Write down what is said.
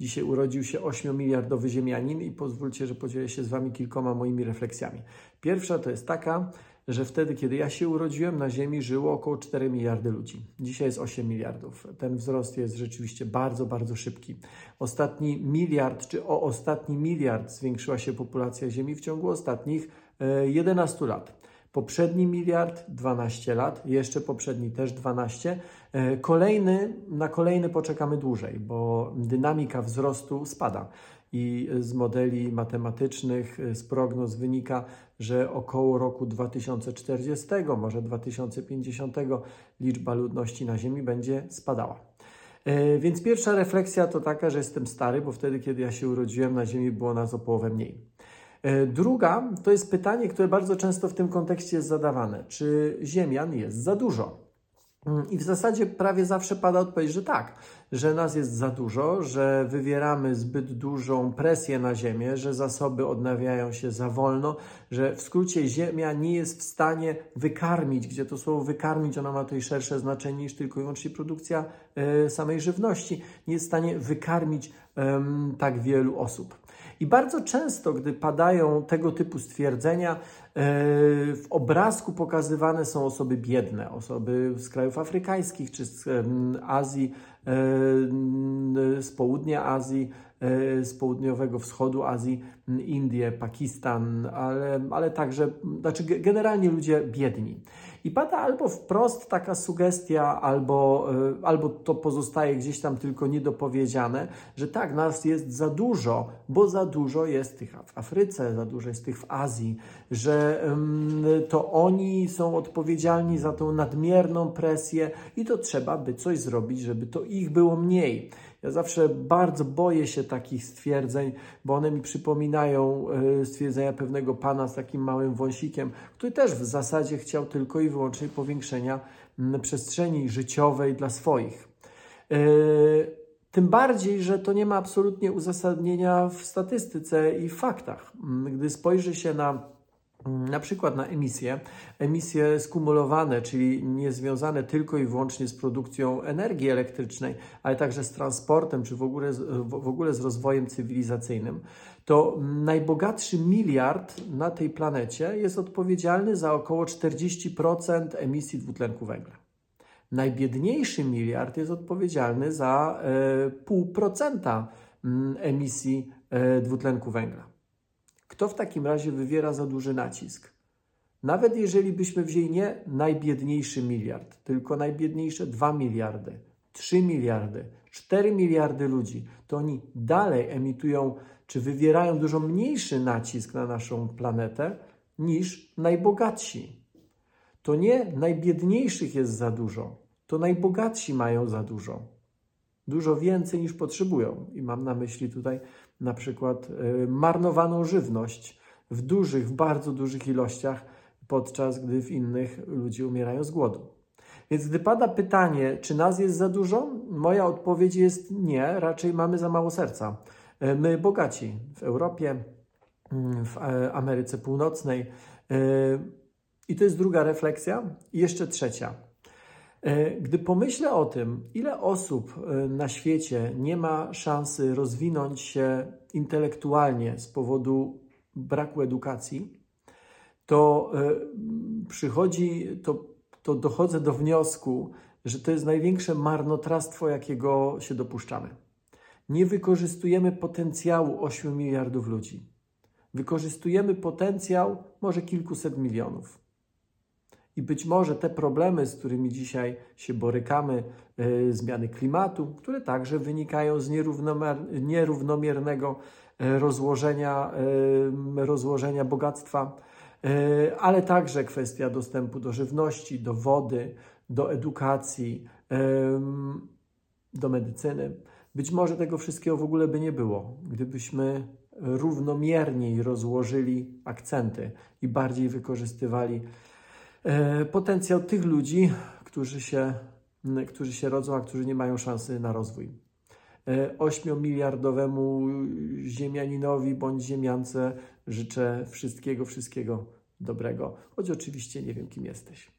Dzisiaj urodził się 8-miliardowy Ziemianin i pozwólcie, że podzielę się z Wami kilkoma moimi refleksjami. Pierwsza to jest taka, że wtedy, kiedy ja się urodziłem, na Ziemi żyło około 4 miliardy ludzi. Dzisiaj jest 8 miliardów. Ten wzrost jest rzeczywiście bardzo, bardzo szybki. Ostatni miliard, czy o ostatni miliard zwiększyła się populacja Ziemi w ciągu ostatnich 11 e, lat. Poprzedni miliard 12 lat, jeszcze poprzedni też 12. E, kolejny, na kolejny poczekamy dłużej, bo dynamika wzrostu spada i z modeli matematycznych, z prognoz wynika, że około roku 2040, może 2050 liczba ludności na Ziemi będzie spadała. E, więc pierwsza refleksja to taka, że jestem stary, bo wtedy, kiedy ja się urodziłem, na Ziemi było nas o połowę mniej. E, druga to jest pytanie, które bardzo często w tym kontekście jest zadawane: czy Ziemian jest za dużo? Mm, I w zasadzie prawie zawsze pada odpowiedź, że tak, że nas jest za dużo, że wywieramy zbyt dużą presję na Ziemię, że zasoby odnawiają się za wolno, że w skrócie Ziemia nie jest w stanie wykarmić, gdzie to słowo wykarmić, ona ma tutaj szersze znaczenie niż tylko i wyłącznie produkcja samej żywności, nie jest w stanie wykarmić tak wielu osób. I bardzo często, gdy padają tego typu stwierdzenia, e, w obrazku pokazywane są osoby biedne, osoby z krajów afrykańskich czy z Azji, e, z południa Azji, e, z południowego wschodu Azji, Indie, Pakistan, ale, ale także, znaczy generalnie ludzie biedni. I pada albo wprost taka sugestia, albo, e, albo to pozostaje gdzieś tam tylko niedopowiedziane, że tak, nas jest za dużo, bo za dużo jest tych w Afryce, za dużo jest tych w Azji, że to oni są odpowiedzialni za tą nadmierną presję i to trzeba by coś zrobić, żeby to ich było mniej. Ja zawsze bardzo boję się takich stwierdzeń, bo one mi przypominają e, stwierdzenia pewnego pana z takim małym wąsikiem, który też w zasadzie chciał tylko i wyłącznie powiększenia przestrzeni życiowej dla swoich. E, tym bardziej, że to nie ma absolutnie uzasadnienia w statystyce i faktach. Gdy spojrzy się na na przykład na emisje, emisje skumulowane, czyli nie związane tylko i wyłącznie z produkcją energii elektrycznej, ale także z transportem, czy w ogóle, w ogóle z rozwojem cywilizacyjnym, to najbogatszy miliard na tej planecie jest odpowiedzialny za około 40% emisji dwutlenku węgla. Najbiedniejszy miliard jest odpowiedzialny za e, pół procenta mm, emisji e, dwutlenku węgla. Kto w takim razie wywiera za duży nacisk? Nawet jeżeli byśmy wzięli nie najbiedniejszy miliard, tylko najbiedniejsze 2 miliardy, 3 miliardy, 4 miliardy ludzi, to oni dalej emitują czy wywierają dużo mniejszy nacisk na naszą planetę niż najbogatsi. To nie najbiedniejszych jest za dużo, to najbogatsi mają za dużo. Dużo więcej niż potrzebują. I mam na myśli tutaj na przykład y, marnowaną żywność w dużych, w bardzo dużych ilościach, podczas gdy w innych ludzie umierają z głodu. Więc gdy pada pytanie, czy nas jest za dużo, moja odpowiedź jest nie, raczej mamy za mało serca. Y, my bogaci w Europie, mm, w e, Ameryce Północnej. Y, I to jest druga refleksja. I jeszcze trzecia. E, gdy pomyślę o tym, ile osób e, na świecie nie ma szansy rozwinąć się intelektualnie z powodu braku edukacji, to e, przychodzi, to, to dochodzę do wniosku, że to jest największe marnotrawstwo, jakiego się dopuszczamy. Nie wykorzystujemy potencjału 8 miliardów ludzi. Wykorzystujemy potencjał może kilkuset milionów. I być może te problemy, z którymi dzisiaj się borykamy, e, zmiany klimatu, które także wynikają z nierównomiernego e, rozłożenia, e, rozłożenia bogactwa, ale także kwestia dostępu do żywności, do wody, do edukacji, do medycyny. Być może tego wszystkiego w ogóle by nie było, gdybyśmy równomierniej rozłożyli akcenty i bardziej wykorzystywali potencjał tych ludzi, którzy się, którzy się rodzą, a którzy nie mają szansy na rozwój. 8-miliardowemu e, ziemianinowi bądź ziemiance życzę wszystkiego, wszystkiego dobrego, choć oczywiście nie wiem, kim jesteś.